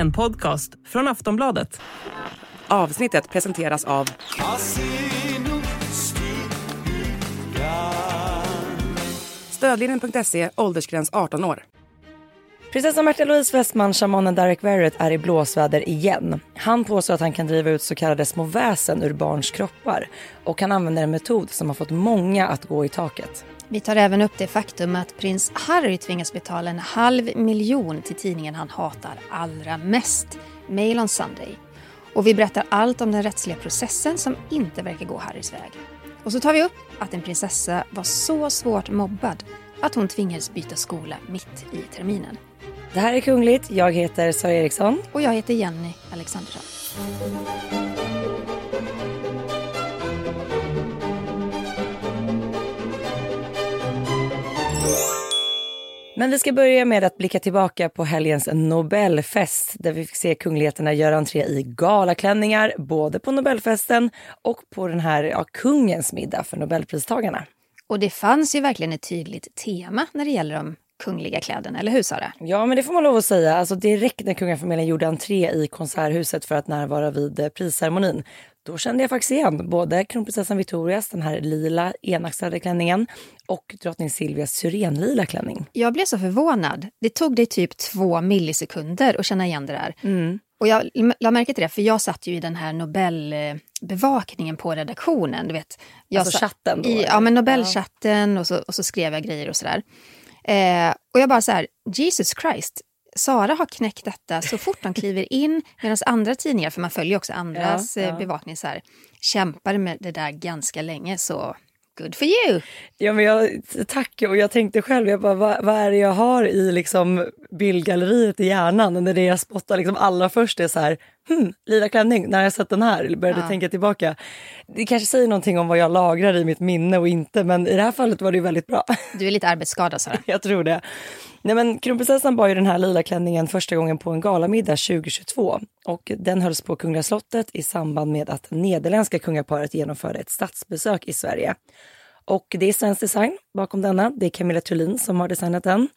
En podcast från Aftonbladet. Avsnittet presenteras av Stödlinjen.se, åldersgräns 18 år. Prinsessan Märta Louise Westman, shamanen Derek Verrett är i blåsväder igen. Han påstår att han kan driva ut så kallade små väsen ur barns kroppar och han använder en metod som har fått många att gå i taket. Vi tar även upp det faktum att prins Harry tvingas betala en halv miljon till tidningen han hatar allra mest, Mail on Sunday. Och vi berättar allt om den rättsliga processen som inte verkar gå Harrys väg. Och så tar vi upp att en prinsessa var så svårt mobbad att hon tvingades byta skola mitt i terminen. Det här är Kungligt. Jag heter Sara Eriksson. Och jag heter Jenny Alexandersson. Men vi ska börja med att blicka tillbaka på helgens Nobelfest där vi fick se kungligheterna göra entré i galaklänningar både på Nobelfesten och på den här ja, kungens middag för Nobelpristagarna. Och det fanns ju verkligen ett tydligt tema när det gäller de kungliga kläderna, eller hur Sara? Ja, men det får man lov att säga. Alltså direkt när kungafamiljen gjorde entré i konserthuset för att närvara vid eh, prisceremonin, då kände jag faktiskt igen både kronprinsessan Victorias, den här lila enaxlade klänningen och drottning Silvias syrenlila klänning. Jag blev så förvånad. Det tog dig typ två millisekunder att känna igen det där. Mm. Och jag la märke till det, för jag satt ju i den här Nobelbevakningen på redaktionen. Du vet, jag alltså chatten? Då, i, ja, men Nobelchatten och så, och så skrev jag grejer och sådär. Eh, och jag bara så här, Jesus Christ, Sara har knäckt detta så fort de kliver in medan andra tidningar, för man följer också andras Ja, ja. eh, bevakning, så här, kämpade med det där ganska länge. Så good for you! Ja, men jag, tack, och jag tänkte själv, jag bara, vad, vad är det jag har i liksom bildgalleriet i hjärnan? När det jag spottar liksom allra först är så här, hmm, lila klänning, när har jag sett den här? Började Ja. tänka tillbaka. Det kanske säger någonting om vad jag lagrar i mitt minne och inte, men i det här fallet var det väldigt bra. Du är lite arbetsskadad Sara. Jag tror det. Nej, men kronprinsessan bar ju den här lila klänningen första gången på en galamiddag 2022 och den hölls på Kungliga slottet i samband med att nederländska kungaparet genomförde ett statsbesök i Sverige. Och det är svensk design bakom denna. Det är Camilla Thulin som har designat den.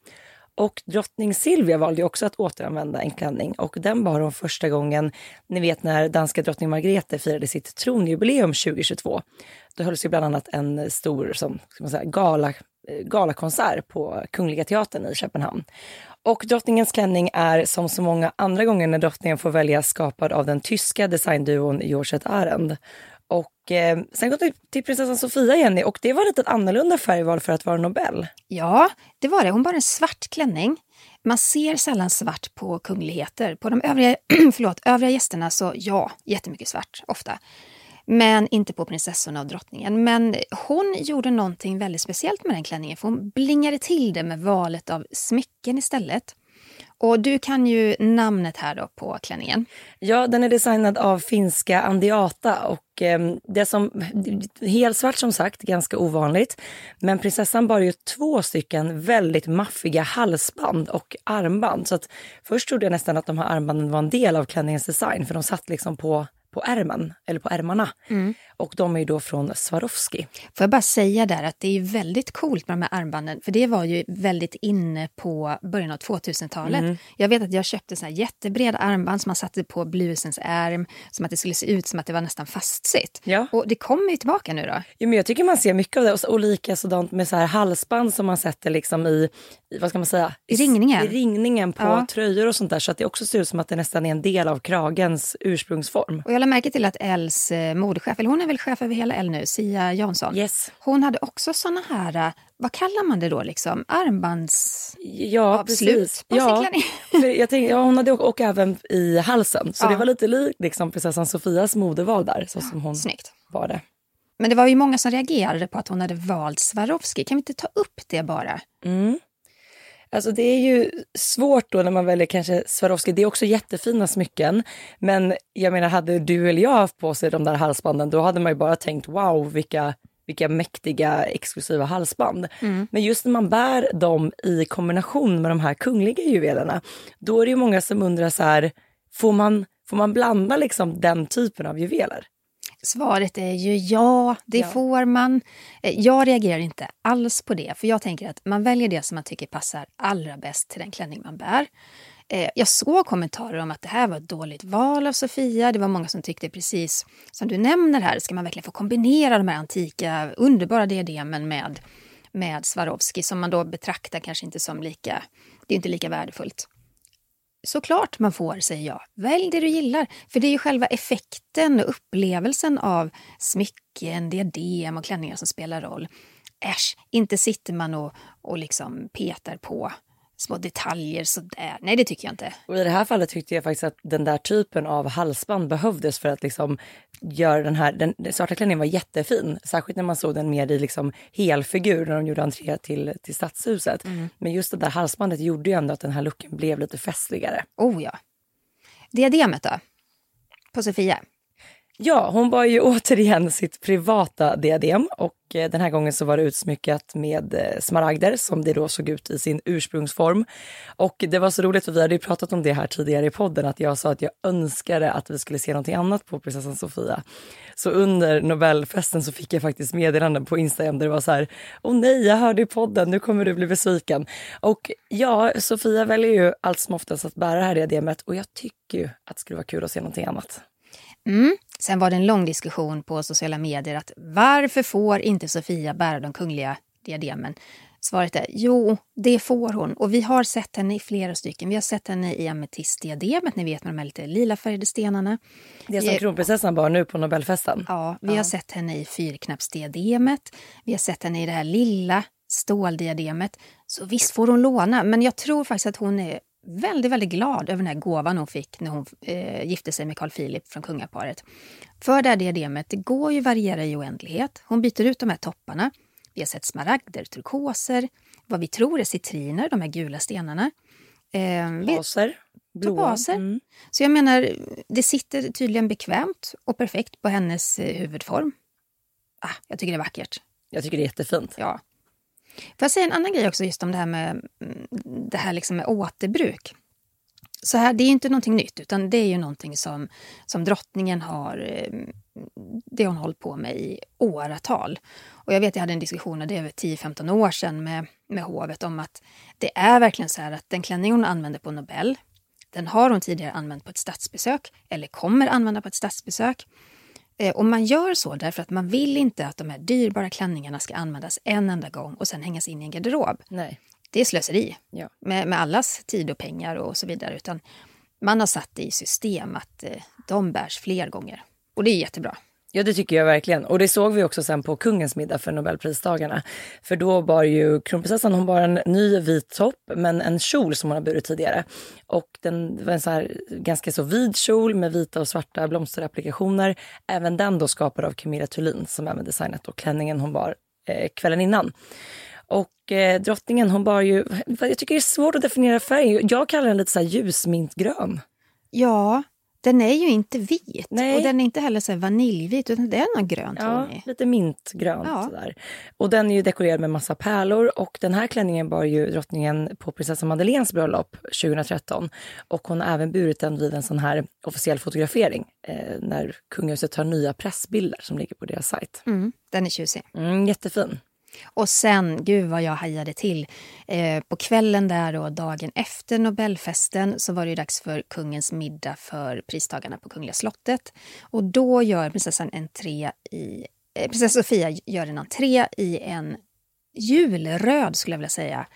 Och drottning Silvia valde också att återanvända en klänning och den bar hon första gången, ni vet när danska drottning Margrethe firade sitt tronjubileum 2022. Då hölls ju bland annat en stor som, ska man säga, gala, Eh, galakonsert på Kungliga Teatern i Köpenhamn. Och drottningens klänning är som så många andra gånger när drottningen får välja skapad av den tyska designduon Georgette Arend. Och eh, sen går vi till prinsessan Sofia, Jenny, och det var lite ett annorlunda färgval för att vara Nobel. Ja, det var det. Hon bar en svart klänning. Man ser sällan svart på kungligheter. På de övriga, förlåt, övriga gästerna så ja, jättemycket svart, ofta. Men inte på prinsessorna och drottningen. Men hon gjorde någonting väldigt speciellt med den klänningen. För hon blingade till det med valet av smycken istället. Och du kan ju namnet här då på klänningen. Ja, den är designad av finska Andiata och eh, det som helsvart som sagt, ganska ovanligt. Men prinsessan bar ju två stycken väldigt maffiga halsband och armband. Så att först trodde jag nästan att de här armbanden var en del av klänningens design för de satt liksom på på ärmen, eller på ärmarna. Mm. Och de är då från Swarovski. Får jag bara säga där att det är väldigt coolt med de här armbanden, för det var ju väldigt inne på början av 2000-talet. Jag vet att jag köpte så här jättebreda armband som man satte på blusens ärm, som att det skulle se ut som att det var nästan fastsytt. Ja. Och det kommer ju tillbaka nu då. Jo, men jag tycker man ser mycket av det och lika sådant med så här halsband som man sätter liksom i, i vad ska man säga? I ringningen. I ringningen på Ja. tröjor och sånt där så att det också ser ut som att det nästan är en del av kragens ursprungsform. Och jag lade märke till att Els eh, modechef, eller hon är väl chef över hela L nu, Sia Jansson. Yes. Hon hade också såna här, eh, vad kallar man det då liksom, armbands... Ja, Avslut precis. Ja, jag tänkte, ja, hon hade och, och även i halsen. Så Ja. det var lite likt liksom, prinsessan Sofias modeval där, så som hon Snyggt. var det. Men det var ju många som reagerade på att hon hade valt Swarovski. Kan vi inte ta upp det bara? Mm. Alltså det är ju svårt då när man väljer kanske Swarovski. Det är också jättefina smycken. Men jag menar, hade du eller jag haft på sig de där halsbanden, då hade man ju bara tänkt wow, vilka, vilka mäktiga exklusiva halsband. Men just när man bär dem i kombination med de här kungliga juvelerna, då är det ju många som undrar så här, får man, får man blanda liksom den typen av juveler? Svaret är ju ja, det Ja. får man. Eh, Jag reagerar inte alls på det, för jag tänker att man väljer det som man tycker passar allra bäst till den klänning man bär. Eh, jag såg kommentarer om att det här var ett dåligt val av Sofia. Det var många som tyckte precis som du nämner här, ska man verkligen få kombinera de här antika, underbara diademen med, med Swarovski som man då betraktar kanske inte som lika, det är inte lika värdefullt. Såklart man får, säger jag. Välj det du gillar. För det är ju själva effekten och upplevelsen av smycken, diadem och klänningar som spelar roll. Äsch, inte sitter man och, och liksom petar på små detaljer sådär. Nej, det tycker jag inte. Och I det här fallet tyckte jag faktiskt att den där typen av halsband behövdes för att liksom göra den här, den, den svarta klänningen var jättefin. Särskilt när man såg den mer i liksom helfigur när de gjorde entré till, till stadshuset. Mm. Men just det där halsbandet gjorde ju ändå att den här looken blev lite festligare. Oh ja. Diademet då? På Sofia? Ja, hon bar ju återigen sitt privata diadem och eh, den här gången så var det utsmyckat med eh, smaragder som det då såg ut i sin ursprungsform. Och det var så roligt för vi hade ju pratat om det här tidigare i podden att jag sa att jag önskade att vi skulle se någonting annat på prinsessan Sofia. Så under Nobelfesten så fick jag faktiskt meddelanden på Instagram där det var så här, åh nej, jag hörde i podden, nu kommer du bli besviken. Och ja, Sofia väljer ju allt som oftast att bära det här diademet och jag tycker ju att det skulle vara kul att se någonting annat. Mm. Sen var det en lång diskussion på sociala medier att varför får inte Sofia bära de kungliga diademen? Svaret är jo, det får hon. Och vi har sett henne i flera stycken. Vi har sett henne i ametistdiademet, ni vet med de här lite lilafärgade stenarna. Det som kronprinsessan bar nu på Nobelfesten? Ja, vi ja. har sett henne i fyrknappsdiademet. Vi har sett henne i det här lilla ståldiademet. Så visst får hon låna, men jag tror faktiskt att hon är väldigt, väldigt glad över den här gåvan hon fick när hon eh, gifte sig med Carl Philip från kungaparet. För det här diademet, det går ju variera i oändlighet. Hon byter ut de här topparna. Vi har sett smaragder, turkoser, vad vi tror är citriner, de här gula stenarna. Eh, Baser. Blåa. Mm. Så jag menar, det sitter tydligen bekvämt och perfekt på hennes eh, huvudform. Ah, jag tycker det är vackert. Jag tycker det är jättefint. Ja. Får jag säga en annan grej också just om det här med, mm, det här liksom med återbruk? Så här, det är inte någonting nytt, utan det är ju någonting som, som drottningen har eh, det hon hållit på med i åratal. Och jag vet, jag hade en diskussion, det är 10-15 år sedan med, med hovet om att det är verkligen så här att den klänning hon använde på Nobel, den har hon tidigare använt på ett statsbesök eller kommer använda på ett statsbesök. Eh, och man gör så därför att man vill inte att de här dyrbara klänningarna ska användas en enda gång och sen hängas in i en garderob. Nej. Det är slöseri ja. med, med allas tid och pengar och så vidare. Utan man har satt det i system att eh, de bärs fler gånger. Och det är jättebra. Ja det tycker jag verkligen. Och det såg vi också sen på kungens middag för nobelpristagarna. För då bar ju kronprinsessan, hon bar en ny vit topp men en kjol som hon har burit tidigare. Och den var en så här ganska så vid kjol med vita och svarta blomsterapplikationer. Även den då skapad av Camilla Thulin som även designat då klänningen hon bar eh, kvällen innan. Och eh, drottningen hon bar ju, jag tycker det är svårt att definiera färg. Jag kallar den lite så här ljusmintgrön. Ja, den är ju inte vit Nej. och den är inte heller så vaniljvit utan det är något grönt. Ja, lite mintgrönt. Ja. Sådär. Och den är ju dekorerad med massa pärlor och den här klänningen bar ju drottningen på prinsessan Madeleines bröllop 2013. Och hon har även burit den vid en sån här officiell fotografering eh, när kungahuset tar nya pressbilder som ligger på deras sajt. Mm, den är tjusig. Mm, jättefin. Och sen, gud vad jag hajade till. Eh, på kvällen där och dagen efter Nobelfesten så var det dags för kungens middag för pristagarna på Kungliga slottet. Och då gör prinsessan entré i, eh, prinsessa Sofia gör en entré i en julröd, skulle jag vilja säga,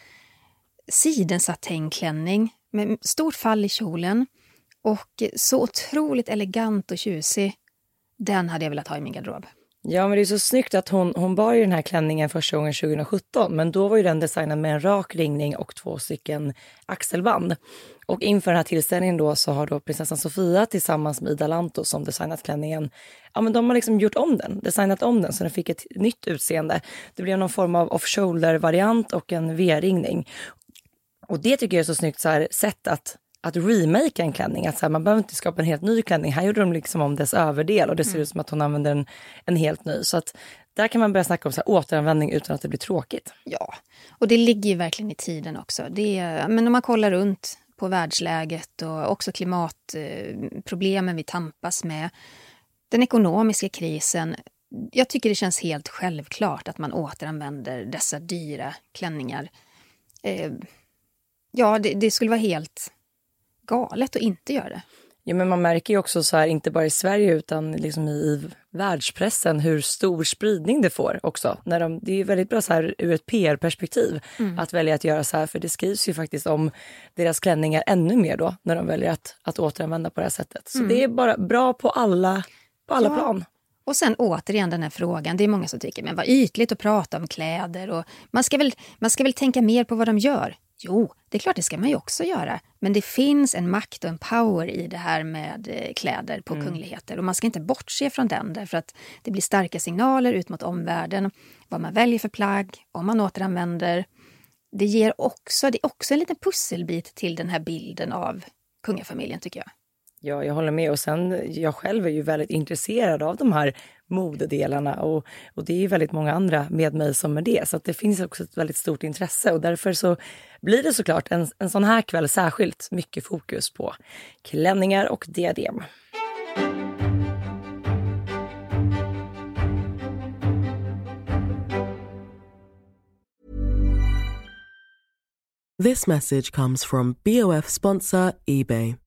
sidensatängklänning med stort fall i kjolen och så otroligt elegant och tjusig. Den hade jag velat ha i min garderob. Ja, men det är så snyggt att hon, hon bar ju den här klänningen första gången 2017, men då var ju den designad med en rak ringning och två stycken axelband. Och inför den här tillställningen då så har då prinsessan Sofia tillsammans med Ida Lanto som designat klänningen, ja men de har liksom gjort om den, designat om den så den fick ett nytt utseende. Det blev någon form av off-shoulder-variant och en V-ringning. Och det tycker jag är så snyggt så här, sätt att att remake en klänning. Att så här, man behöver inte skapa en helt ny klänning. Här gjorde de liksom om dess överdel och det ser mm. ut som att hon använder en, en helt ny. Så att där kan man börja snacka om så här, återanvändning utan att det blir tråkigt. Ja, och det ligger ju verkligen i tiden också. Det är, men om man kollar runt på världsläget och också klimatproblemen vi tampas med, den ekonomiska krisen. Jag tycker det känns helt självklart att man återanvänder dessa dyra klänningar. Eh, ja, det, det skulle vara helt galet att inte göra det. Ja, men man märker ju också, så här, inte bara i Sverige utan liksom i, världspressen, hur stor spridning det får också. När de, det är väldigt bra så här, ur ett PR-perspektiv Mm. att välja att göra så här, för det skrivs ju faktiskt om deras klänningar ännu mer då, när de väljer att, att återanvända på det här sättet. Så det är bara bra på alla, på alla Mm. Ja. plan. Och sen återigen den här frågan, det är många som tycker men vad ytligt att prata om kläder och man ska, väl, man ska väl tänka mer på vad de gör. Jo, det är klart det ska man ju också göra. Men det finns en makt och en power i det här med eh, kläder på kungligheter och man ska inte bortse från den därför att det blir starka signaler ut mot omvärlden. Vad man väljer för plagg, om man återanvänder. Det ger också, det är också en liten pusselbit till den här bilden av kungafamiljen tycker jag. Ja, jag håller med. Och sen, jag själv är ju väldigt intresserad av de här modedelarna och, och det är ju väldigt många andra med mig som är det. Så att det finns också ett väldigt stort intresse och därför så blir det såklart en, en sån här kväll särskilt mycket fokus på klänningar och diadem. This message comes from BOF sponsor eBay.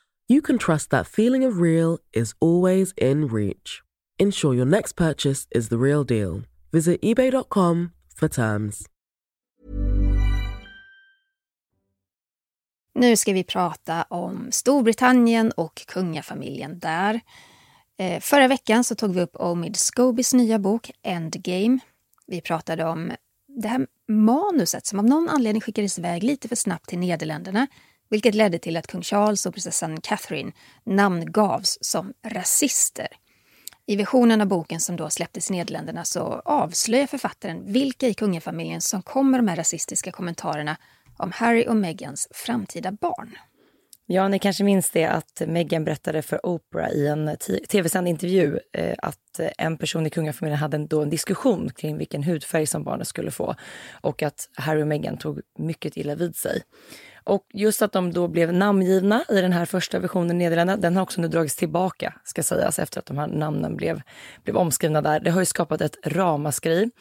you can trust that feeling of real is always in reach. Ensure your next purchase is the real deal. Visit eBay.com for terms. Nu ska vi prata om Storbritannien och kungafamiljen där. Eh, förra veckan så tog vi upp Omid Scobys nya bok Endgame. Vi pratade om det här manuset som av någon anledning skickades iväg lite för snabbt till Nederländerna vilket ledde till att kung Charles och prinsessan Catherine namngavs som rasister. I versionen av boken som då släpptes i Nederländerna så avslöjar författaren vilka i kungafamiljen som kommer de här rasistiska kommentarerna om Harry och Meghans framtida barn. Ja, ni kanske minns det att Meghan berättade för Oprah i en tv-sänd intervju eh, att en person i kungafamiljen hade en, då en diskussion kring vilken hudfärg som barnet skulle få och att Harry och Meghan tog mycket illa vid sig. Och just att de då blev namngivna i den här första versionen Nederländerna, den har också nu dragits tillbaka, ska sägas, efter att de här namnen blev, blev omskrivna där. Det har ju skapat ett ramaskri.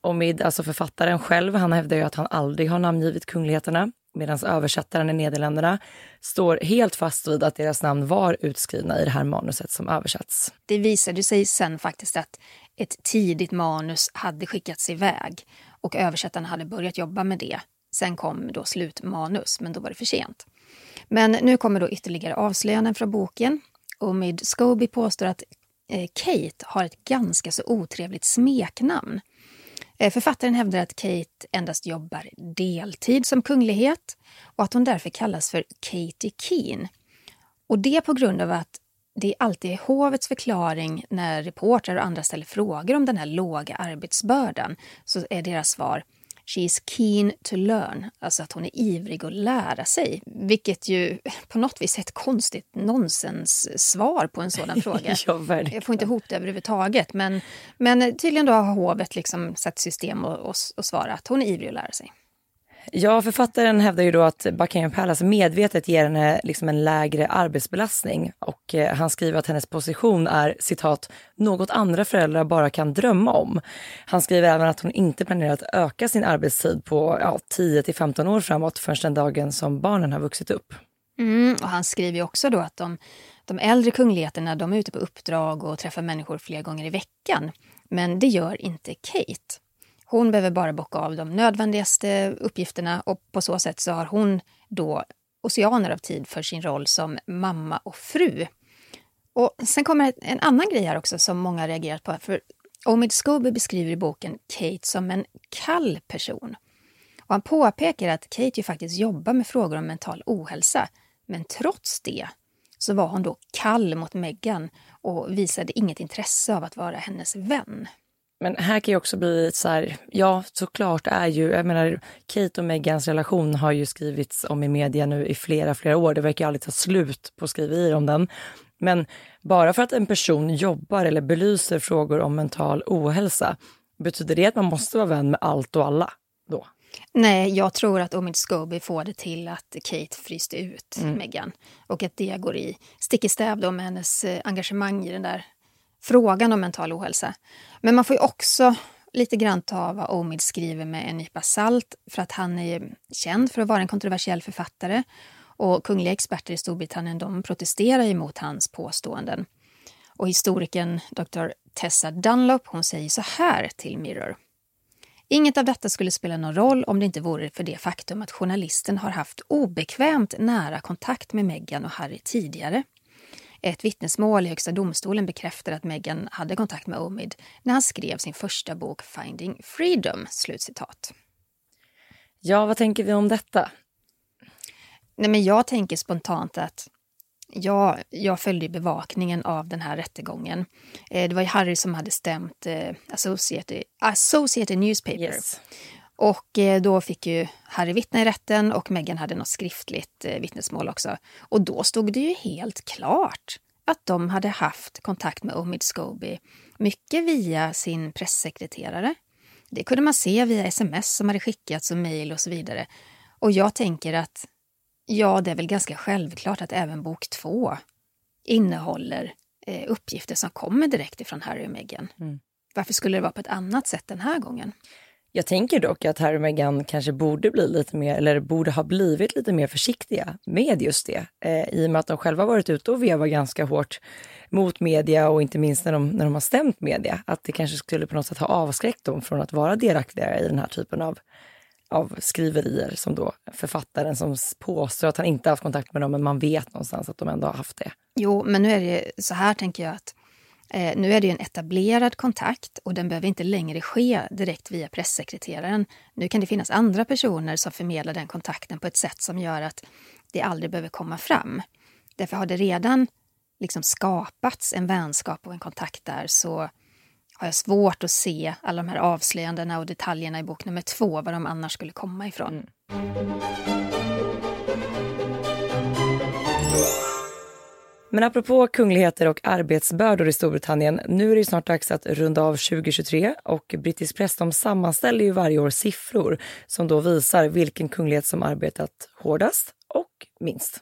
Och med, alltså författaren själv, han hävdar ju att han aldrig har namngivit kungligheterna medan översättaren i Nederländerna står helt fast vid att deras namn var utskrivna i det här manuset som översatts. Det visade sig sen faktiskt att ett tidigt manus hade skickats iväg och översättarna hade börjat jobba med det. Sen kom då slutmanus, men då var det för sent. Men nu kommer då ytterligare avslöjanden från boken. Omid Scobie påstår att eh, Kate har ett ganska så otrevligt smeknamn. Eh, författaren hävdar att Kate endast jobbar deltid som kunglighet och att hon därför kallas för Katie Keen. Och det på grund av att det alltid är hovets förklaring när reportrar och andra ställer frågor om den här låga arbetsbördan så är deras svar She is keen to learn, alltså att hon är ivrig att lära sig. Vilket ju på något vis är ett konstigt nonsens-svar på en sådan fråga. Ja. Jag får inte ihop det överhuvudtaget. Men, men tydligen då har hovet liksom satt system och, och, och svara att hon är ivrig att lära sig. Ja, författaren hävdar ju då att Buckingham Palace medvetet ger henne liksom en lägre arbetsbelastning och eh, han skriver att hennes position är citat något andra föräldrar bara kan drömma om. Han skriver även att hon inte planerar att öka sin arbetstid på ja, 10 till 15 år framåt förrän den dagen som barnen har vuxit upp. Mm, och han skriver också då att de, de äldre kungligheterna de är ute på uppdrag och träffar människor flera gånger i veckan. Men det gör inte Kate. Hon behöver bara bocka av de nödvändigaste uppgifterna och på så sätt så har hon då oceaner av tid för sin roll som mamma och fru. Och sen kommer en annan grej här också som många har reagerat på. För Omid Scobie beskriver i boken Kate som en kall person. Och han påpekar att Kate ju faktiskt jobbar med frågor om mental ohälsa. Men trots det så var hon då kall mot Meghan och visade inget intresse av att vara hennes vän. Men här kan ju också bli så här, ja såklart är ju, jag menar Kate och Megans relation har ju skrivits om i media nu i flera, flera år. Det verkar aldrig ta slut på skriverier om den. Men bara för att en person jobbar eller belyser frågor om mental ohälsa, betyder det att man måste vara vän med allt och alla då? Nej, jag tror att Omid Scobie får det till att Kate fryste ut mm. Meghan. Och att det går i stick i stäv med hennes eh, engagemang i den där frågan om mental ohälsa. Men man får ju också lite grann ta vad Omid skriver med en nypa salt för att han är känd för att vara en kontroversiell författare. Och kungliga experter i Storbritannien de protesterar emot hans påståenden. Och historikern Dr. Tessa Dunlop hon säger så här till Mirror. Inget av detta skulle spela någon roll om det inte vore för det faktum att journalisten har haft obekvämt nära kontakt med Meghan och Harry tidigare. Ett vittnesmål i Högsta domstolen bekräftar att Meghan hade kontakt med Omid när han skrev sin första bok Finding Freedom." Slutcitat. Ja, vad tänker vi om detta? Nej, men jag tänker spontant att Ja, jag följde bevakningen av den här rättegången. Eh, det var Harry som hade stämt eh, Associated, Associated Newspaper. Yes. Och eh, då fick ju Harry vittna i rätten och Meghan hade något skriftligt vittnesmål också. Och då stod det ju helt klart att de hade haft kontakt med Omid Scobie, mycket via sin pressekreterare. Det kunde man se via sms som hade skickats och mejl och så vidare. Och jag tänker att Ja, det är väl ganska självklart att även bok två innehåller eh, uppgifter som kommer direkt ifrån Harry och Meghan. Mm. Varför skulle det vara på ett annat sätt den här gången? Jag tänker dock att Harry och Meghan kanske borde bli lite mer, eller borde ha blivit lite mer försiktiga med just det. Eh, I och med att de själva varit ute och vevat ganska hårt mot media och inte minst när de, när de har stämt media. Att det kanske skulle på något sätt ha avskräckt dem från att vara delaktiga i den här typen av av skriverier som då författaren som påstår att han inte haft kontakt med dem, men man vet någonstans att de ändå har haft det. Jo, men nu är det så här tänker jag att eh, nu är det en etablerad kontakt och den behöver inte längre ske direkt via pressekreteraren. Nu kan det finnas andra personer som förmedlar den kontakten på ett sätt som gör att det aldrig behöver komma fram. Därför har det redan liksom skapats en vänskap och en kontakt där så har jag svårt att se alla de här avslöjandena och detaljerna i bok nummer två, var de annars skulle komma ifrån. Mm. Men apropå kungligheter och arbetsbördor i Storbritannien, nu är det snart dags att runda av 2023 och brittisk press de sammanställer ju varje år siffror som då visar vilken kunglighet som arbetat hårdast och minst.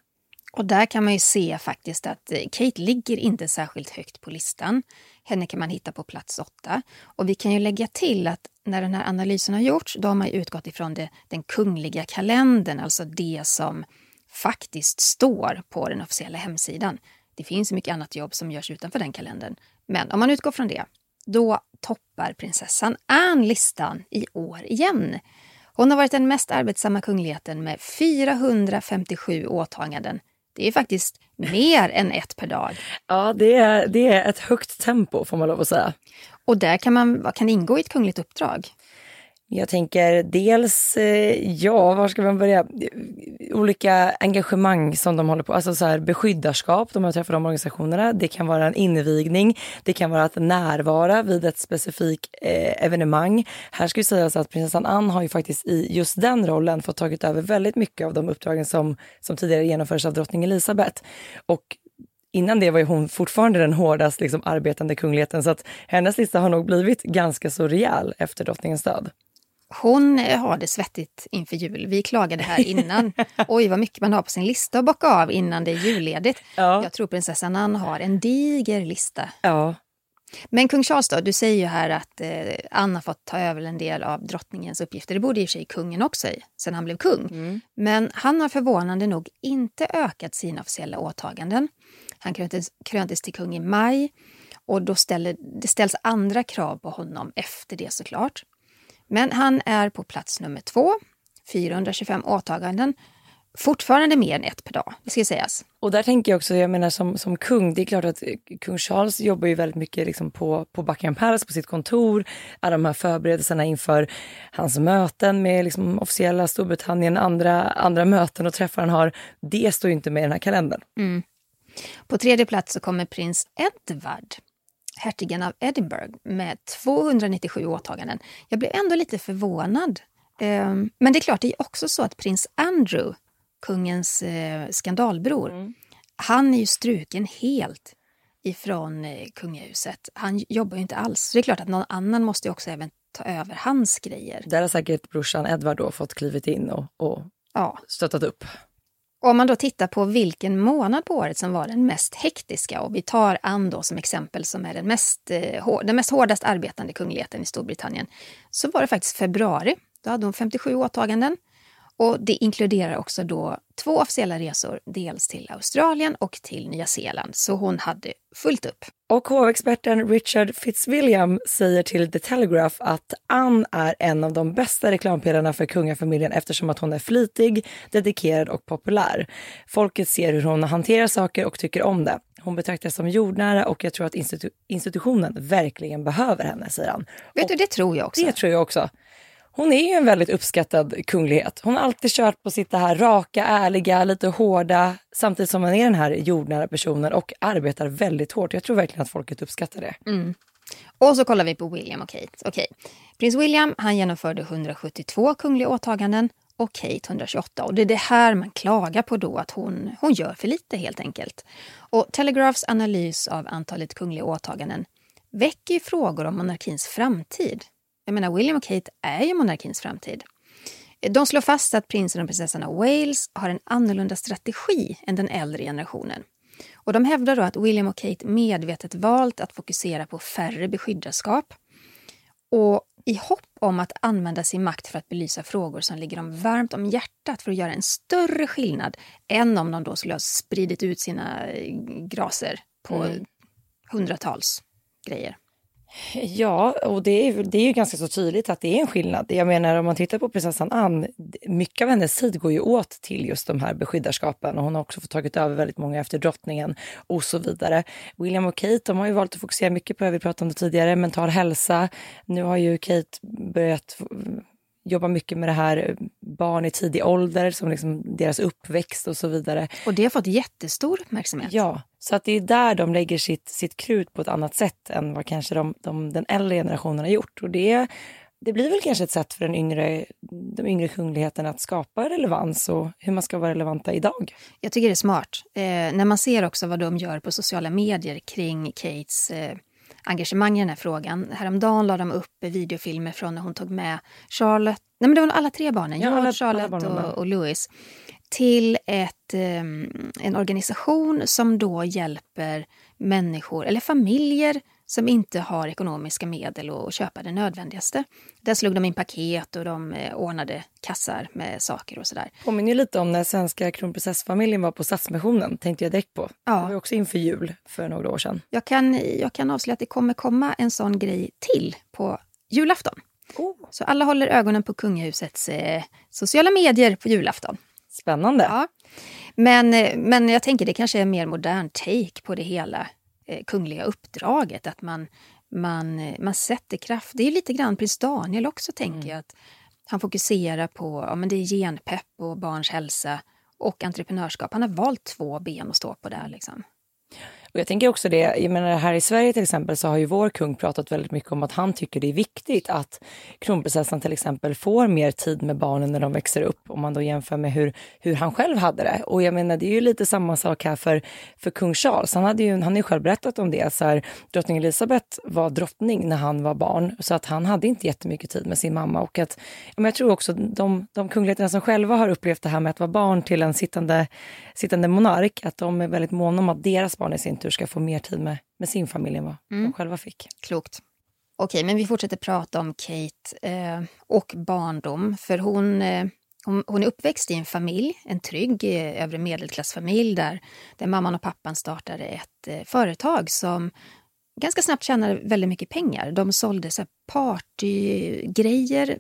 Och där kan man ju se faktiskt att eh, Kate ligger inte särskilt högt på listan. Henne kan man hitta på plats åtta. Och vi kan ju lägga till att när den här analysen har gjorts, då har man utgått ifrån det, den kungliga kalendern, alltså det som faktiskt står på den officiella hemsidan. Det finns mycket annat jobb som görs utanför den kalendern. Men om man utgår från det, då toppar prinsessan Anne listan i år igen. Hon har varit den mest arbetsamma kungligheten med 457 åtaganden det är faktiskt mer än ett per dag. Ja, det är, det är ett högt tempo får man lov att säga. Och där kan man, vad kan ingå i ett kungligt uppdrag? Jag tänker dels, eh, ja, var ska man börja? Olika engagemang som de håller på, alltså så här beskyddarskap, de har träffat de organisationerna. Det kan vara en invigning, det kan vara att närvara vid ett specifikt eh, evenemang. Här ska ju sägas att prinsessan Anne har ju faktiskt i just den rollen fått tagit över väldigt mycket av de uppdragen som, som tidigare genomfördes av drottning Elizabeth. Och innan det var ju hon fortfarande den hårdast liksom, arbetande kungligheten så att hennes lista har nog blivit ganska så rejäl efter drottningens död. Hon har det svettigt inför jul. Vi klagade här innan. Oj, vad mycket man har på sin lista att bocka av innan det är julledigt. Ja. Jag tror prinsessan Anne har en diger lista. Ja. Men kung Charles då, du säger ju här att eh, har fått ta över en del av drottningens uppgifter. Det borde i och för sig kungen också sen han blev kung. Mm. Men han har förvånande nog inte ökat sina officiella åtaganden. Han kröntes, kröntes till kung i maj och då ställer, det ställs andra krav på honom efter det såklart. Men han är på plats nummer två, 425 åtaganden. Fortfarande mer än ett per dag, det ska sägas. Och där tänker jag också, jag menar som, som kung, det är klart att kung Charles jobbar ju väldigt mycket liksom på, på Buckingham Palace, på sitt kontor. Alla de här förberedelserna inför hans möten med liksom officiella Storbritannien, andra, andra möten och träffar han har. Det står ju inte med i den här kalendern. Mm. På tredje plats så kommer prins Edward hertigen av Edinburgh med 297 åtaganden. Jag blev ändå lite förvånad. Ehm, men det är klart, det är också så att prins Andrew, kungens eh, skandalbror, Mm. han är ju struken helt ifrån eh, kungahuset. Han jobbar ju inte alls. Så det är klart att någon annan måste ju också även ta över hans grejer. Där har säkert brorsan Edvard då fått klivit in och, och Ja. stöttat upp. Om man då tittar på vilken månad på året som var den mest hektiska och vi tar Anne då som exempel som är den mest, eh, den mest hårdast arbetande kungligheten i Storbritannien så var det faktiskt februari. Då hade hon 57 åtaganden och det inkluderar också då två officiella resor, dels till Australien och till Nya Zeeland. Så hon hade fullt upp. Och hovexperten Richard Fitzwilliam säger till The Telegraph att Anne är en av de bästa reklampelarna för kungafamiljen eftersom att hon är flitig, dedikerad och populär. Folket ser hur hon hanterar saker och tycker om det. Hon betraktas som jordnära och jag tror att institu- institutionen verkligen behöver henne, säger han. Vet du, det tror jag också. Det tror jag också. Hon är ju en väldigt uppskattad kunglighet. Hon har alltid kört på sitt det här raka, ärliga, lite hårda samtidigt som hon är den här jordnära personen och arbetar väldigt hårt. Jag tror verkligen att folket uppskattar det. Mm. Och så kollar vi på William och Kate. Okej. Prins William han genomförde 172 kungliga åtaganden och Kate 128. Och det är det här man klagar på då, att hon, hon gör för lite helt enkelt. Och Telegraphs analys av antalet kungliga åtaganden väcker ju frågor om monarkins framtid. Jag menar, William och Kate är ju monarkins framtid. De slår fast att prinsen och prinsessan av Wales har en annorlunda strategi än den äldre generationen. Och de hävdar då att William och Kate medvetet valt att fokusera på färre beskyddarskap och i hopp om att använda sin makt för att belysa frågor som ligger dem varmt om hjärtat för att göra en större skillnad än om de då skulle ha spridit ut sina eh, graser på hundratals grejer. Ja, och det är, det är ju ganska så tydligt att det är en skillnad. Jag menar om man tittar på prinsessan Anne, mycket av hennes tid går ju åt till just de här beskyddarskapen och hon har också fått tagit över väldigt många efter drottningen och så vidare. William och Kate, de har ju valt att fokusera mycket på, det vi pratade om det tidigare, mental hälsa. Nu har ju Kate börjat jobba mycket med det här barn i tidig ålder, som liksom deras uppväxt och så vidare. Och det har fått jättestor uppmärksamhet. Ja, så att det är där de lägger sitt, sitt krut på ett annat sätt än vad kanske de, de, den äldre generationen har gjort. Och det, det blir väl kanske ett sätt för den yngre, de yngre kungligheterna att skapa relevans och hur man ska vara relevanta idag. Jag tycker det är smart. Eh, när man ser också vad de gör på sociala medier kring Kates eh, engagemang i den här frågan. Häromdagen la de upp videofilmer från när hon tog med Charlotte, nej men det var alla tre barnen, Ja, George, alla- alla Charlotte barnen var med. och, och Louis, till ett, eh, en organisation som då hjälper människor, eller familjer, som inte har ekonomiska medel att köpa det nödvändigaste. Där slog de in paket och de eh, ordnade kassar med saker och sådär. Påminner lite om när svenska kronprinsessfamiljen var på Stadsmissionen, tänkte jag direkt på. Ja. Det var också inför jul för några år sedan. Jag kan, jag kan avslöja att det kommer komma en sån grej till på julafton. Oh. Så alla håller ögonen på kungahusets eh, sociala medier på julafton. Spännande. Ja. Men, eh, men jag tänker det kanske är en mer modern take på det hela kungliga uppdraget. Att man, man, eh, man sätter kraft. Det är lite grann prins Daniel också tänker jag. Att han fokuserar på ja, men det är genpepp och barns hälsa och entreprenörskap. Han har valt två ben att stå på där. Liksom. Och jag tänker också det, jag menar här i Sverige till exempel så har ju vår kung pratat väldigt mycket om att han tycker det är viktigt att kronprinsessan till exempel får mer tid med barnen när de växer upp. Om man då jämför med hur, hur han själv hade det. Och jag menar det är ju lite samma sak här för, för kung Charles. Han, hade ju, han har ju själv berättat om det. Så här, drottning Elizabeth var drottning när han var barn så att han hade inte jättemycket tid med sin mamma. Och att, men jag tror också de, de kungligheterna som själva har upplevt det här med att vara barn till en sittande, sittande monark, att de är väldigt måna om att deras barn i sin tur ska få mer tid med, med sin familj än vad de själva fick. Klokt. Okej, men vi fortsätter prata om Kate eh, och barndom. För hon, eh, hon, hon är uppväxt i en familj, en trygg eh, övre medelklassfamilj där, där mamman och pappan startade ett eh, företag som ganska snabbt tjänade väldigt mycket pengar. De sålde så partygrejer.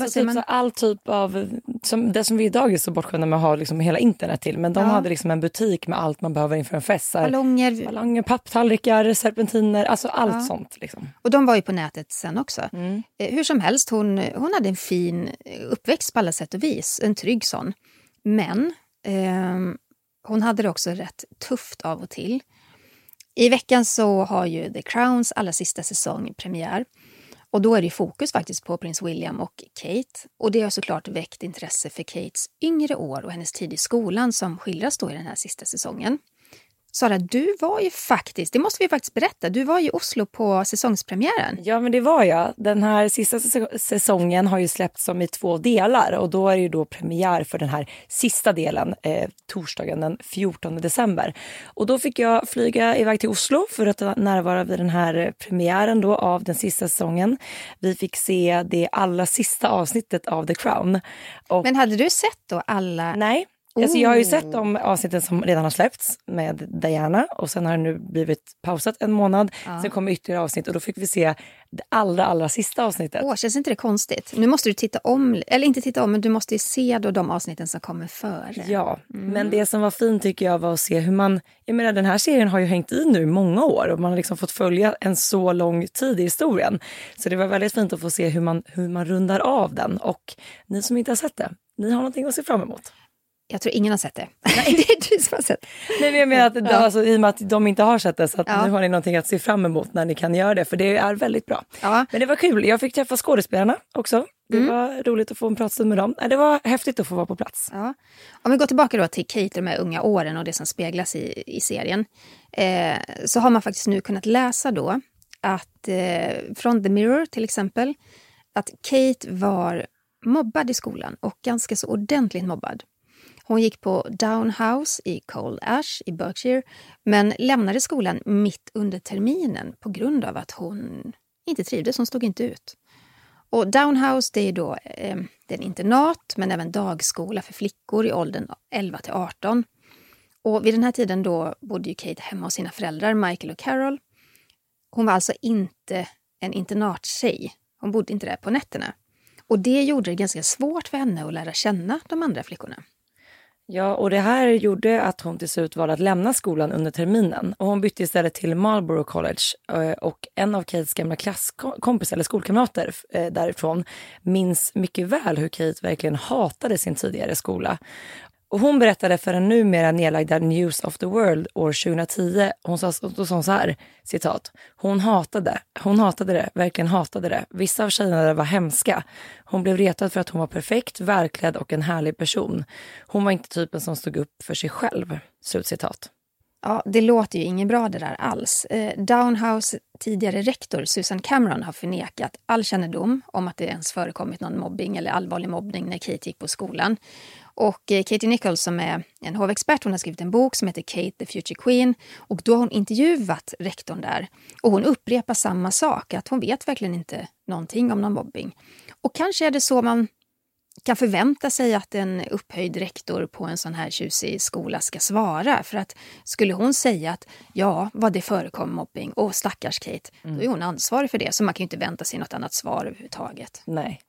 Alltså typ så all typ av, som, det som vi idag är så bortskämda med att ha liksom hela internet till, men de Ja. hade liksom en butik med allt man behöver inför en fest. Ballonger. ballonger, papptallrikar, serpentiner, alltså allt Ja. sånt. Liksom. Och de var ju på nätet sen också. Mm. Eh, Hur som helst, hon, hon hade en fin uppväxt på alla sätt och vis. En trygg sån. Men ehm, hon hade det också rätt tufft av och till. I veckan så har ju The Crowns allra sista säsong premiär. Och då är det fokus faktiskt på prins William och Kate. Och det har såklart väckt intresse för Kates yngre år och hennes tid i skolan som skildras då i den här sista säsongen. Sara, du var ju faktiskt, det måste vi faktiskt berätta, du var i Oslo på säsongspremiären. Ja men det var jag. Den här sista säsongen har ju släppts som i två delar och då är det ju då premiär för den här sista delen eh, torsdagen den 14 december. Och då fick jag flyga iväg till Oslo för att närvara vid den här premiären då av den sista säsongen. Vi fick se det allra sista avsnittet av The Crown. Och, men hade du sett då alla? Nej, Alltså jag har ju sett de avsnitten som redan har släppts med Diana och sen har det nu blivit pausat en månad. Ja. Sen kommer ytterligare avsnitt och då fick vi se det allra, allra sista avsnittet. Åh, känns inte det konstigt? Nu måste du titta om, eller inte titta om, men du måste ju se då de avsnitten som kommer före. Ja, mm. men det som var fint tycker jag var att se hur man, jag menar den här serien har ju hängt i nu många år och man har liksom fått följa en så lång tid i historien. Så det var väldigt fint att få se hur man, hur man rundar av den och ni som inte har sett det, ni har någonting att se fram emot. Jag tror ingen har sett det. Nej, det är du som har sett Nej, men jag menar att ja. alltså, i och med att de inte har sett det så att ja. nu har ni någonting att se fram emot när ni kan göra det. För det är väldigt bra. Ja. Men det var kul. Jag fick träffa skådespelarna också. Det mm. var roligt att få en pratstund med dem. Det var häftigt att få vara på plats. Ja. Om vi går tillbaka då till Kate, de här unga åren och det som speglas i, i serien. Eh, så har man faktiskt nu kunnat läsa då att eh, från The Mirror till exempel, att Kate var mobbad i skolan och ganska så ordentligt mobbad. Hon gick på Downhouse i Cold Ash i Berkshire men lämnade skolan mitt under terminen på grund av att hon inte trivdes, hon stod inte ut. Och Downhouse det är då eh, det är en internat men även dagskola för flickor i åldern 11 till 18. Och vid den här tiden då bodde ju Kate hemma hos sina föräldrar Michael och Carol. Hon var alltså inte en internattjej. Hon bodde inte där på nätterna. Och det gjorde det ganska svårt för henne att lära känna de andra flickorna. Ja, och det här gjorde att hon till slut valde att lämna skolan under terminen. Och hon bytte istället till Marlborough College. Eh, och en av Kates gamla klasskompisar, eller skolkamrater eh, därifrån, minns mycket väl hur Kate verkligen hatade sin tidigare skola. Och hon berättade för den numera nedlagda News of the World år 2010, hon sa, då sa hon så här, citat, hon hatade, hon hatade det, verkligen hatade det. Vissa av tjejerna var hemska. Hon blev retad för att hon var perfekt, välklädd och en härlig person. Hon var inte typen som stod upp för sig själv. Slutcitat. Ja, det låter ju inget bra det där alls. Eh, Downhouse tidigare rektor Susan Cameron har förnekat all kännedom om att det ens förekommit någon mobbing eller allvarlig mobbning när Kate gick på skolan. Och eh, Katie Nichols som är en hovexpert, hon har skrivit en bok som heter Kate the Future Queen. Och då har hon intervjuat rektorn där. Och hon upprepar samma sak, att hon vet verkligen inte någonting om någon mobbing. Och kanske är det så man kan förvänta sig att en upphöjd rektor på en sån här tjusig skola ska svara. För att skulle hon säga att ja, vad det förekom mobbing, och stackars Kate, mm. då är hon ansvarig för det. Så man kan ju inte vänta sig något annat svar överhuvudtaget. Nej.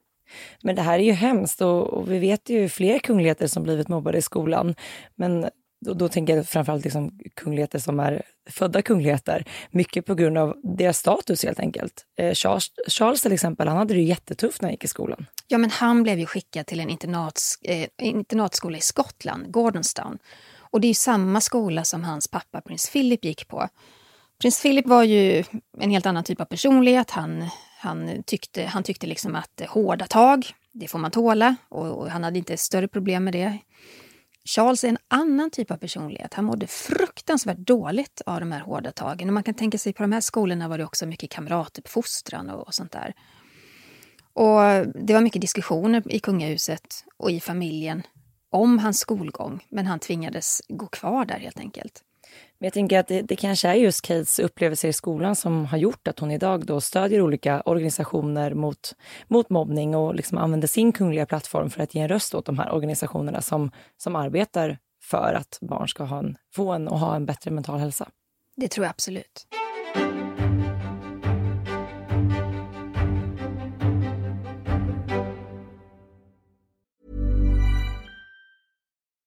Men det här är ju hemskt och, och vi vet ju fler kungligheter som blivit mobbade i skolan. Men då, då tänker jag framförallt liksom kungligheter som är födda kungligheter. Mycket på grund av deras status helt enkelt. Eh, Charles, Charles till exempel, han hade det jättetufft när han gick i skolan. Ja, men han blev ju skickad till en internats, eh, internatskola i Skottland, Gordonstown. Och det är ju samma skola som hans pappa prins Philip gick på. Prins Philip var ju en helt annan typ av personlighet. Han, han tyckte, han tyckte liksom att hårda tag, det får man tåla. Och, och han hade inte större problem med det. Charles är en annan typ av personlighet. Han mådde fruktansvärt dåligt av de här hårda tagen. Och man kan tänka sig på de här skolorna var det också mycket kamratuppfostran och, och sånt där. Och det var mycket diskussioner i kungahuset och i familjen om hans skolgång, men han tvingades gå kvar där helt enkelt. Men jag tänker att det, det kanske är just Kates upplevelser i skolan som har gjort att hon idag då stödjer olika organisationer mot, mot mobbning och liksom använder sin kungliga plattform för att ge en röst åt de här organisationerna som, som arbetar för att barn ska ha en, få en och ha en bättre mental hälsa. Det tror jag absolut.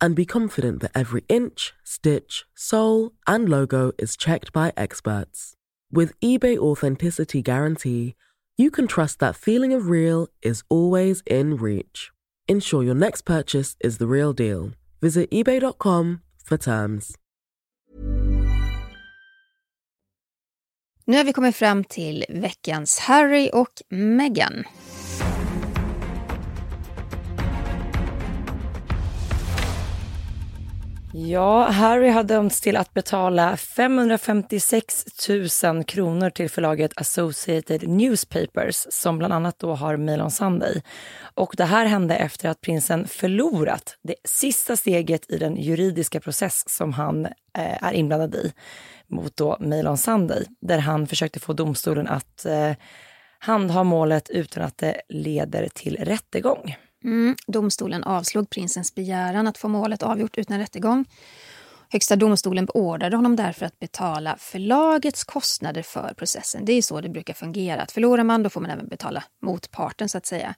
and be confident that every inch, stitch, sole, and logo is checked by experts. With eBay Authenticity Guarantee, you can trust that feeling of real is always in reach. Ensure your next purchase is the real deal. Visit eBay.com for terms. Nu har vi kommit fram till veckans Harry och Meghan. Ja, Harry har dömts till att betala 556 000 kronor till förlaget Associated Newspapers som bland annat då har Mail on Sunday. Och det här hände efter att prinsen förlorat det sista steget i den juridiska process som han eh, är inblandad i mot då Mail on Sunday, där han försökte få domstolen att eh, handha målet utan att det leder till rättegång. Mm, domstolen avslog prinsens begäran att få målet avgjort utan rättegång. Högsta domstolen beordrade honom därför att betala förlagets kostnader för processen. Det är så det brukar fungera. Att förlorar man då får man även betala motparten så att säga.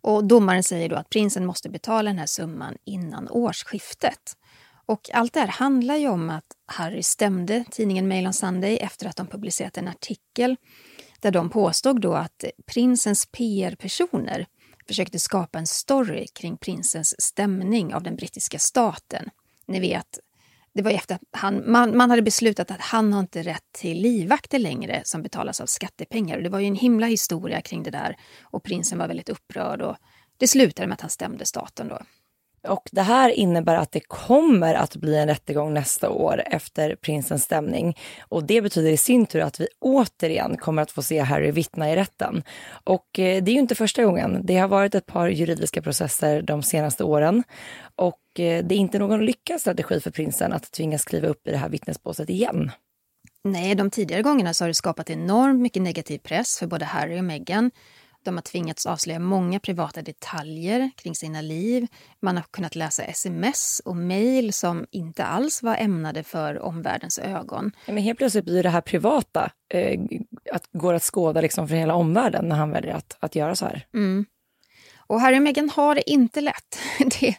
Och domaren säger då att prinsen måste betala den här summan innan årsskiftet. Och allt det här handlar ju om att Harry stämde tidningen Mail on Sunday efter att de publicerat en artikel där de påstod då att prinsens PR-personer försökte skapa en story kring prinsens stämning av den brittiska staten. Ni vet, det var efter att han, man, man hade beslutat att han har inte rätt till livvakter längre som betalas av skattepengar. Och det var ju en himla historia kring det där och prinsen var väldigt upprörd och det slutade med att han stämde staten då. Och det här innebär att det kommer att bli en rättegång nästa år efter prinsens stämning. Och det betyder i sin tur att vi återigen kommer att få se Harry vittna i rätten. Och eh, det är ju inte första gången. Det har varit ett par juridiska processer de senaste åren. Och eh, det är inte någon lyckad strategi för prinsen att tvingas kliva upp i det här vittnesbåset igen. Nej, de tidigare gångerna så har det skapat enormt mycket negativ press för både Harry och Meghan. De har tvingats avslöja många privata detaljer kring sina liv. Man har kunnat läsa sms och mejl som inte alls var ämnade för omvärldens ögon. Men helt plötsligt blir det här privata eh, att, går att skåda liksom för hela omvärlden när han väljer att, att göra så här. Mm. Och Harry och Meghan har det inte lätt. Det,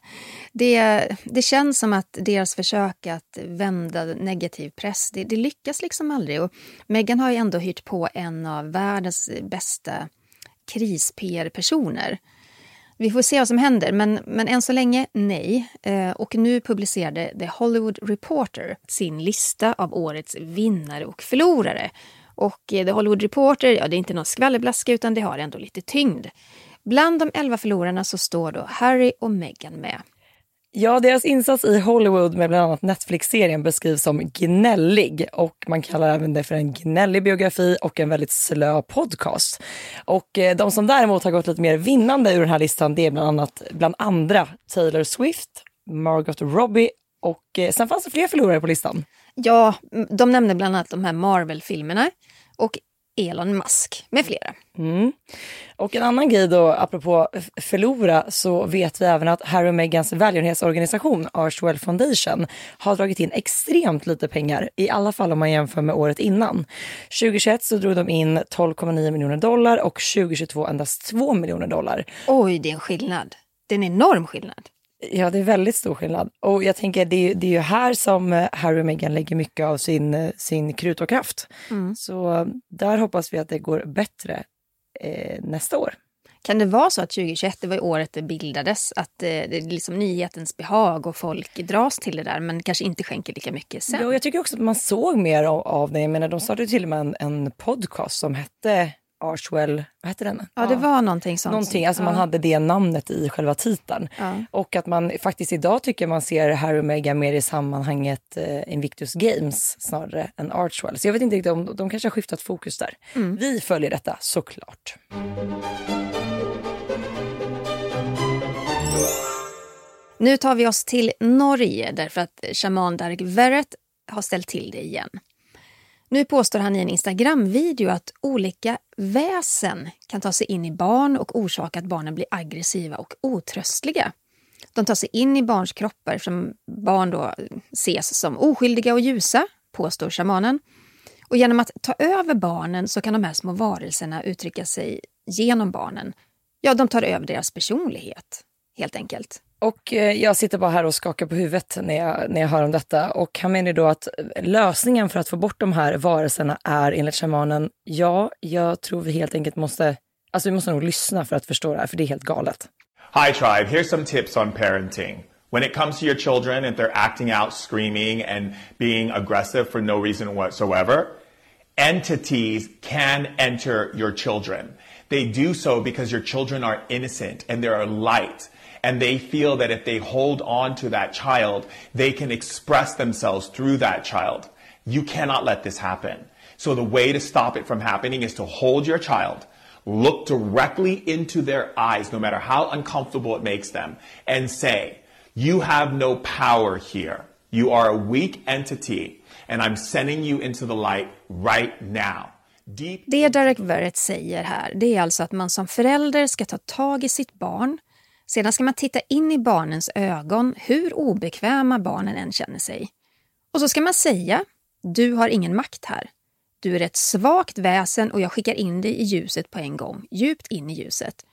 det, det känns som att deras försök att vända negativ press, det, det lyckas liksom aldrig. Och Meghan har ju ändå hyrt på en av världens bästa kris-PR-personer. Vi får se vad som händer, men, men än så länge nej. Eh, och nu publicerade The Hollywood Reporter sin lista av årets vinnare och förlorare. Och eh, The Hollywood Reporter, ja det är inte någon skvallerblaska utan det har ändå lite tyngd. Bland de elva förlorarna så står då Harry och Meghan med. Ja, deras insats i Hollywood med bland annat Netflix-serien beskrivs som gnällig och man kallar även det för en gnällig biografi och en väldigt slö podcast. Och eh, de som däremot har gått lite mer vinnande ur den här listan det är bland annat bland andra Taylor Swift, Margot Robbie och eh, sen fanns det fler förlorare på listan. Ja, de nämnde bland annat de här Marvel-filmerna och Elon Musk med flera. Mm. Och en annan grej då, apropå förlora, så vet vi även att Harry och Meghans välgörenhetsorganisation Archwell Foundation har dragit in extremt lite pengar, i alla fall om man jämför med året innan. 2021 så drog de in 12,9 miljoner dollar och 2022 endast 2 miljoner dollar. Oj, det är en skillnad. Det är en enorm skillnad. Ja, det är väldigt stor skillnad. Och jag tänker det är, det är ju här som eh, Harry och Meghan lägger mycket av sin, eh, sin krut och kraft. Mm. Så där hoppas vi att det går bättre eh, nästa år. Kan det vara så att 2021 det var året det bildades? Att eh, det är liksom nyhetens behag och folk dras till det där men kanske inte skänker lika mycket sen? Ja, jag tycker också att man såg mer av, av det. Jag menar, de startade till och med en, en podcast som hette Archwell, vad hette den? Ja, det var någonting sånt. Någonting, alltså ja. man hade det namnet i själva titeln. Ja. Och att man faktiskt idag tycker man ser Harry och Meghan mer i sammanhanget eh, Invictus Games snarare än Archwell. Så jag vet inte riktigt om de kanske har skiftat fokus där. Mm. Vi följer detta såklart. Nu tar vi oss till Norge därför att shaman Dark Verret har ställt till det igen. Nu påstår han i en Instagram-video att olika väsen kan ta sig in i barn och orsaka att barnen blir aggressiva och otröstliga. De tar sig in i barns kroppar som barn då ses som oskyldiga och ljusa påstår shamanen. Och genom att ta över barnen så kan de här små varelserna uttrycka sig genom barnen. Ja, de tar över deras personlighet, helt enkelt. Och eh, jag sitter bara här och skakar på huvudet när jag, när jag hör om detta. Och han menar då att lösningen för att få bort de här varelserna är enligt shamanen, ja, jag tror vi helt enkelt måste, alltså vi måste nog lyssna för att förstå det här, för det är helt galet. Hi, tribe. Here's some tips on parenting. When it comes to your children, if they're acting out, screaming, and being aggressive for no reason whatsoever, entities can enter your children. They do so because your children are innocent and they are light. And they feel that if they hold on to that child, they can express themselves through that child. You cannot let this happen. So the way to stop it from happening is to hold your child, look directly into their eyes, no matter how uncomfortable it makes them, and say, You have no power here. You are a weak entity, and I'm sending you into the light right now. Det Derek Verrett säger här, det är alltså att man som förälder ska ta tag i sitt barn. Sedan ska man titta in i barnens ögon, hur obekväma barnen än känner sig. Och så ska man säga, du har ingen makt här. Du är ett svagt väsen och jag skickar in dig i ljuset på en gång, djupt in i ljuset.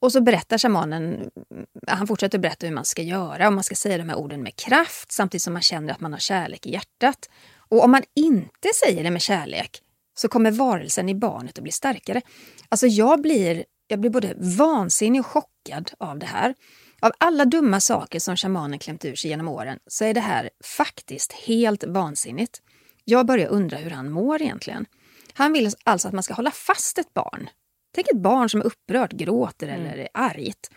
Och så berättar shamanen, mm, han fortsätter berätta hur man ska göra, och man ska säga de här orden med kraft samtidigt som man känner att man har kärlek i hjärtat. Och om man inte säger det med kärlek så kommer varelsen i barnet att bli starkare. Alltså jag blir, jag blir både vansinnig och chockad av det här. Av alla dumma saker som shamanen klämt ur sig genom åren så är det här faktiskt helt vansinnigt. Jag börjar undra hur han mår egentligen. Han vill alltså att man ska hålla fast ett barn. Tänk ett barn som är upprört, gråter eller är argt.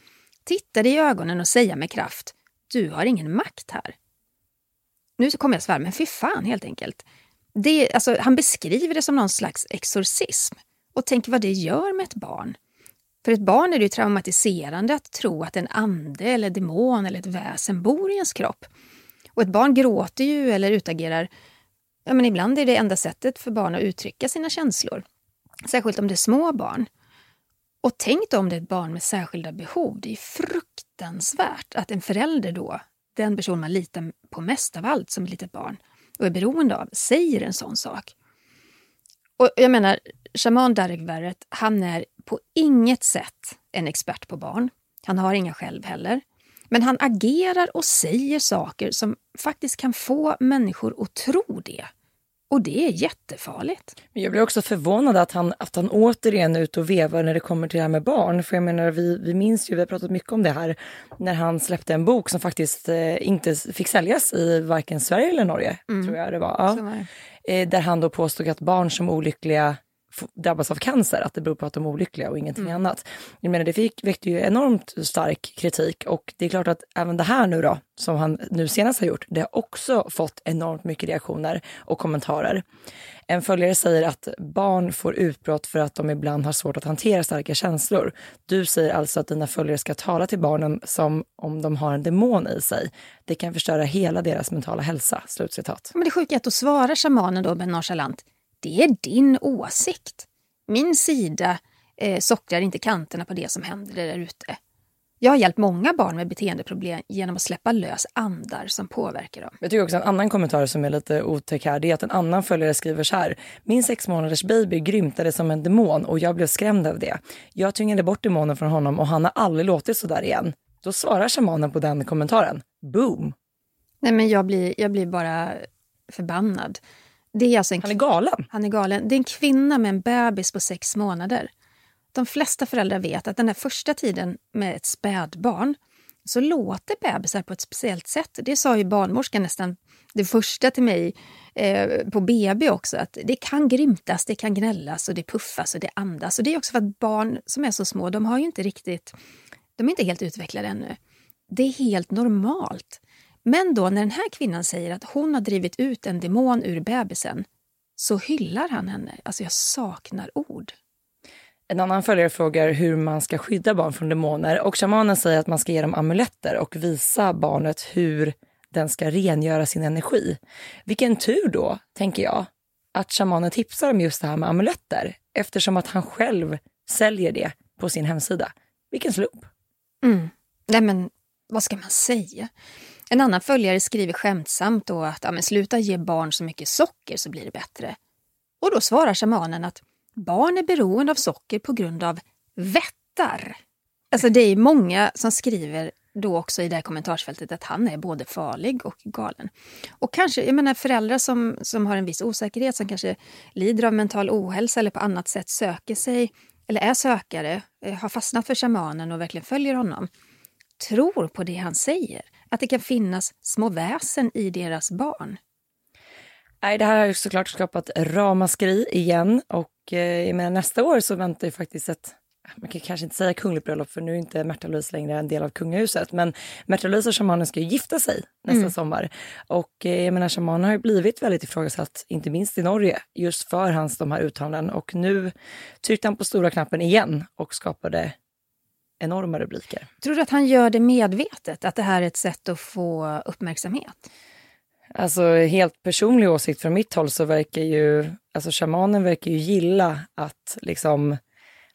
Titta det i ögonen och säga med kraft, du har ingen makt här. Nu kommer jag svära, men fy fan helt enkelt. Det, alltså, han beskriver det som någon slags exorcism. Och tänk vad det gör med ett barn. För ett barn är det ju traumatiserande att tro att en ande eller demon eller ett väsen bor i ens kropp. Och ett barn gråter ju eller utagerar. Ja, men ibland är det enda sättet för barn att uttrycka sina känslor. Särskilt om det är små barn. Och tänk då om det är ett barn med särskilda behov. Det är fruktansvärt att en förälder då, den person man litar på mest av allt som ett litet barn och är beroende av, säger en sån sak. Och jag menar, shaman Darek Verret, han är på inget sätt en expert på barn. Han har inga själv heller. Men han agerar och säger saker som faktiskt kan få människor att tro det. Och det är jättefarligt. Men jag blir också förvånad att han, att han återigen är ute och vevar när det kommer till det här med barn. För jag menar, vi, vi minns ju, vi har pratat mycket om det här, när han släppte en bok som faktiskt eh, inte fick säljas i varken Sverige eller Norge, mm. tror jag det var. Ja. Eh, där han då påstod att barn som olyckliga drabbas av cancer, att det beror på att de är olyckliga och ingenting mm. annat. Jag menar, det fick, väckte ju enormt stark kritik och det är klart att även det här nu då, som han nu senast har gjort, det har också fått enormt mycket reaktioner och kommentarer. En följare säger att barn får utbrott för att de ibland har svårt att hantera starka känslor. Du säger alltså att dina följare ska tala till barnen som om de har en demon i sig. Det kan förstöra hela deras mentala hälsa. Slutcitat. Men det sjuka är att då svarar shamanen då med nonchalant det är din åsikt. Min sida eh, sockrar inte kanterna på det som händer där ute. Jag har hjälpt många barn med beteendeproblem genom att släppa lös andar som påverkar dem. Jag tycker också en annan kommentar som är lite otäck här, det är att en annan följare skriver så här. Min sex månaders baby grymtade som en demon och jag blev skrämd av det. Jag tvingade bort demonen från honom och han har aldrig låtit så där igen. Då svarar shamanen på den kommentaren. Boom! Nej men jag blir, jag blir bara förbannad. Det är alltså en, han är galen. Han är galen. Det är en kvinna med en bebis på sex månader. De flesta föräldrar vet att den här första tiden med ett spädbarn så låter bebisar på ett speciellt sätt. Det sa ju barnmorskan nästan det första till mig eh, på BB också. Att det kan grymtas, det kan gnällas och det puffas och det andas. Och det är också för att barn som är så små, de har ju inte riktigt, de är inte helt utvecklade ännu. Det är helt normalt. Men då när den här kvinnan säger att hon har drivit ut en demon ur bebisen så hyllar han henne. Alltså jag saknar ord. En annan följare frågar hur man ska skydda barn från demoner och shamanen säger att man ska ge dem amuletter och visa barnet hur den ska rengöra sin energi. Vilken tur då, tänker jag, att shamanen tipsar om just det här med amuletter eftersom att han själv säljer det på sin hemsida. Vilken slump. Mm. Nej men vad ska man säga? En annan följare skriver skämtsamt då att ja, men sluta ge barn så mycket socker så blir det bättre. Och då svarar shamanen att barn är beroende av socker på grund av vättar. Alltså det är många som skriver då också i det här kommentarsfältet att han är både farlig och galen. Och kanske, jag menar föräldrar som, som har en viss osäkerhet, som kanske lider av mental ohälsa eller på annat sätt söker sig, eller är sökare, eh, har fastnat för shamanen och verkligen följer honom, tror på det han säger. Att det kan finnas små väsen i deras barn. Nej, det här har ju såklart skapat ramaskri igen och eh, nästa år så väntar ju faktiskt ett man kan kanske inte säga kungligt bröllop för nu är inte Märta Louise längre en del av kungahuset. Men Märta Louise och shamanen ska ju gifta sig nästa mm. sommar. Och eh, jag menar shamanen har ju blivit väldigt ifrågasatt, inte minst i Norge, just för hans de här uttalanden. Och nu tryckte han på stora knappen igen och skapade enorma rubriker. Tror du att han gör det medvetet? Att det här är ett sätt att få uppmärksamhet? Alltså helt personlig åsikt från mitt håll så verkar ju, alltså shamanen verkar ju gilla att liksom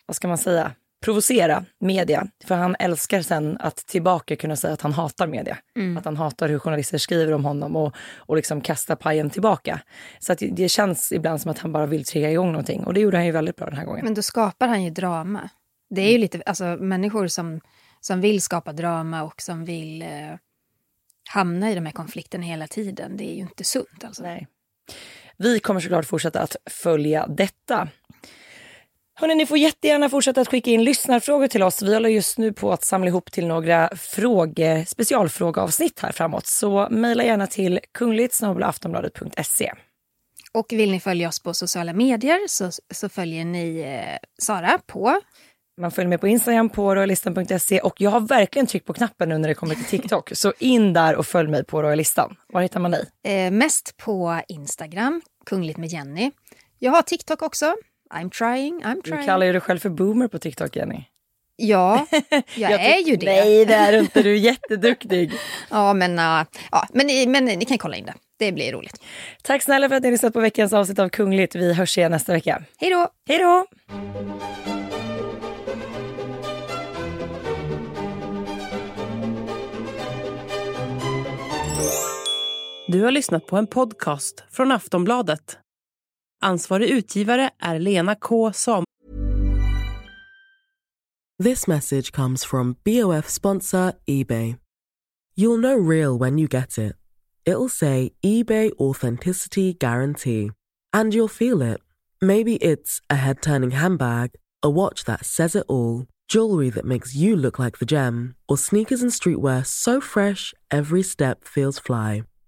vad ska man säga, provocera media. För han älskar sen att tillbaka kunna säga att han hatar media. Mm. Att han hatar hur journalister skriver om honom och, och liksom kasta pajen tillbaka. Så att det känns ibland som att han bara vill trigga igång någonting. Och det gjorde han ju väldigt bra den här gången. Men då skapar han ju drama. Det är ju lite, alltså människor som, som vill skapa drama och som vill eh, hamna i de här konflikterna hela tiden. Det är ju inte sunt alltså. Nej. Vi kommer såklart fortsätta att följa detta. Hörrni, ni får jättegärna fortsätta att skicka in lyssnarfrågor till oss. Vi håller just nu på att samla ihop till några fråge, specialfrågeavsnitt här framåt. Så mejla gärna till kungligt Och vill ni följa oss på sociala medier så, så följer ni eh, Sara på man följer med på Instagram på royalistan.se och jag har verkligen tryckt på knappen nu när det kommer till TikTok. Så in där och följ mig på royalistan. Var hittar man dig? Eh, mest på Instagram, kungligt med Jenny. Jag har TikTok också. I'm trying, I'm trying. Du kallar ju dig själv för boomer på TikTok, Jenny. Ja, jag, är ju det. Nej, det är inte. Du är jätteduktig. ja, men, uh, ja men, men ni kan kolla in det. Det blir roligt. Tack snälla för att ni lyssnat på veckans avsnitt av Kungligt. Vi hörs igen nästa vecka. Hej då! Hej då! Du har lyssnat på en podcast från Aftonbladet. Ansvarig utgivare är Lena K Sam. This message comes from BOF sponsor Ebay. You'll know real when you get it. It'll say eBay Authenticity Guarantee. And you'll feel it. Maybe it's a head turning handbag, a watch that says it all, jewelry that makes you look like the gem, or sneakers and streetwear so fresh every step feels fly.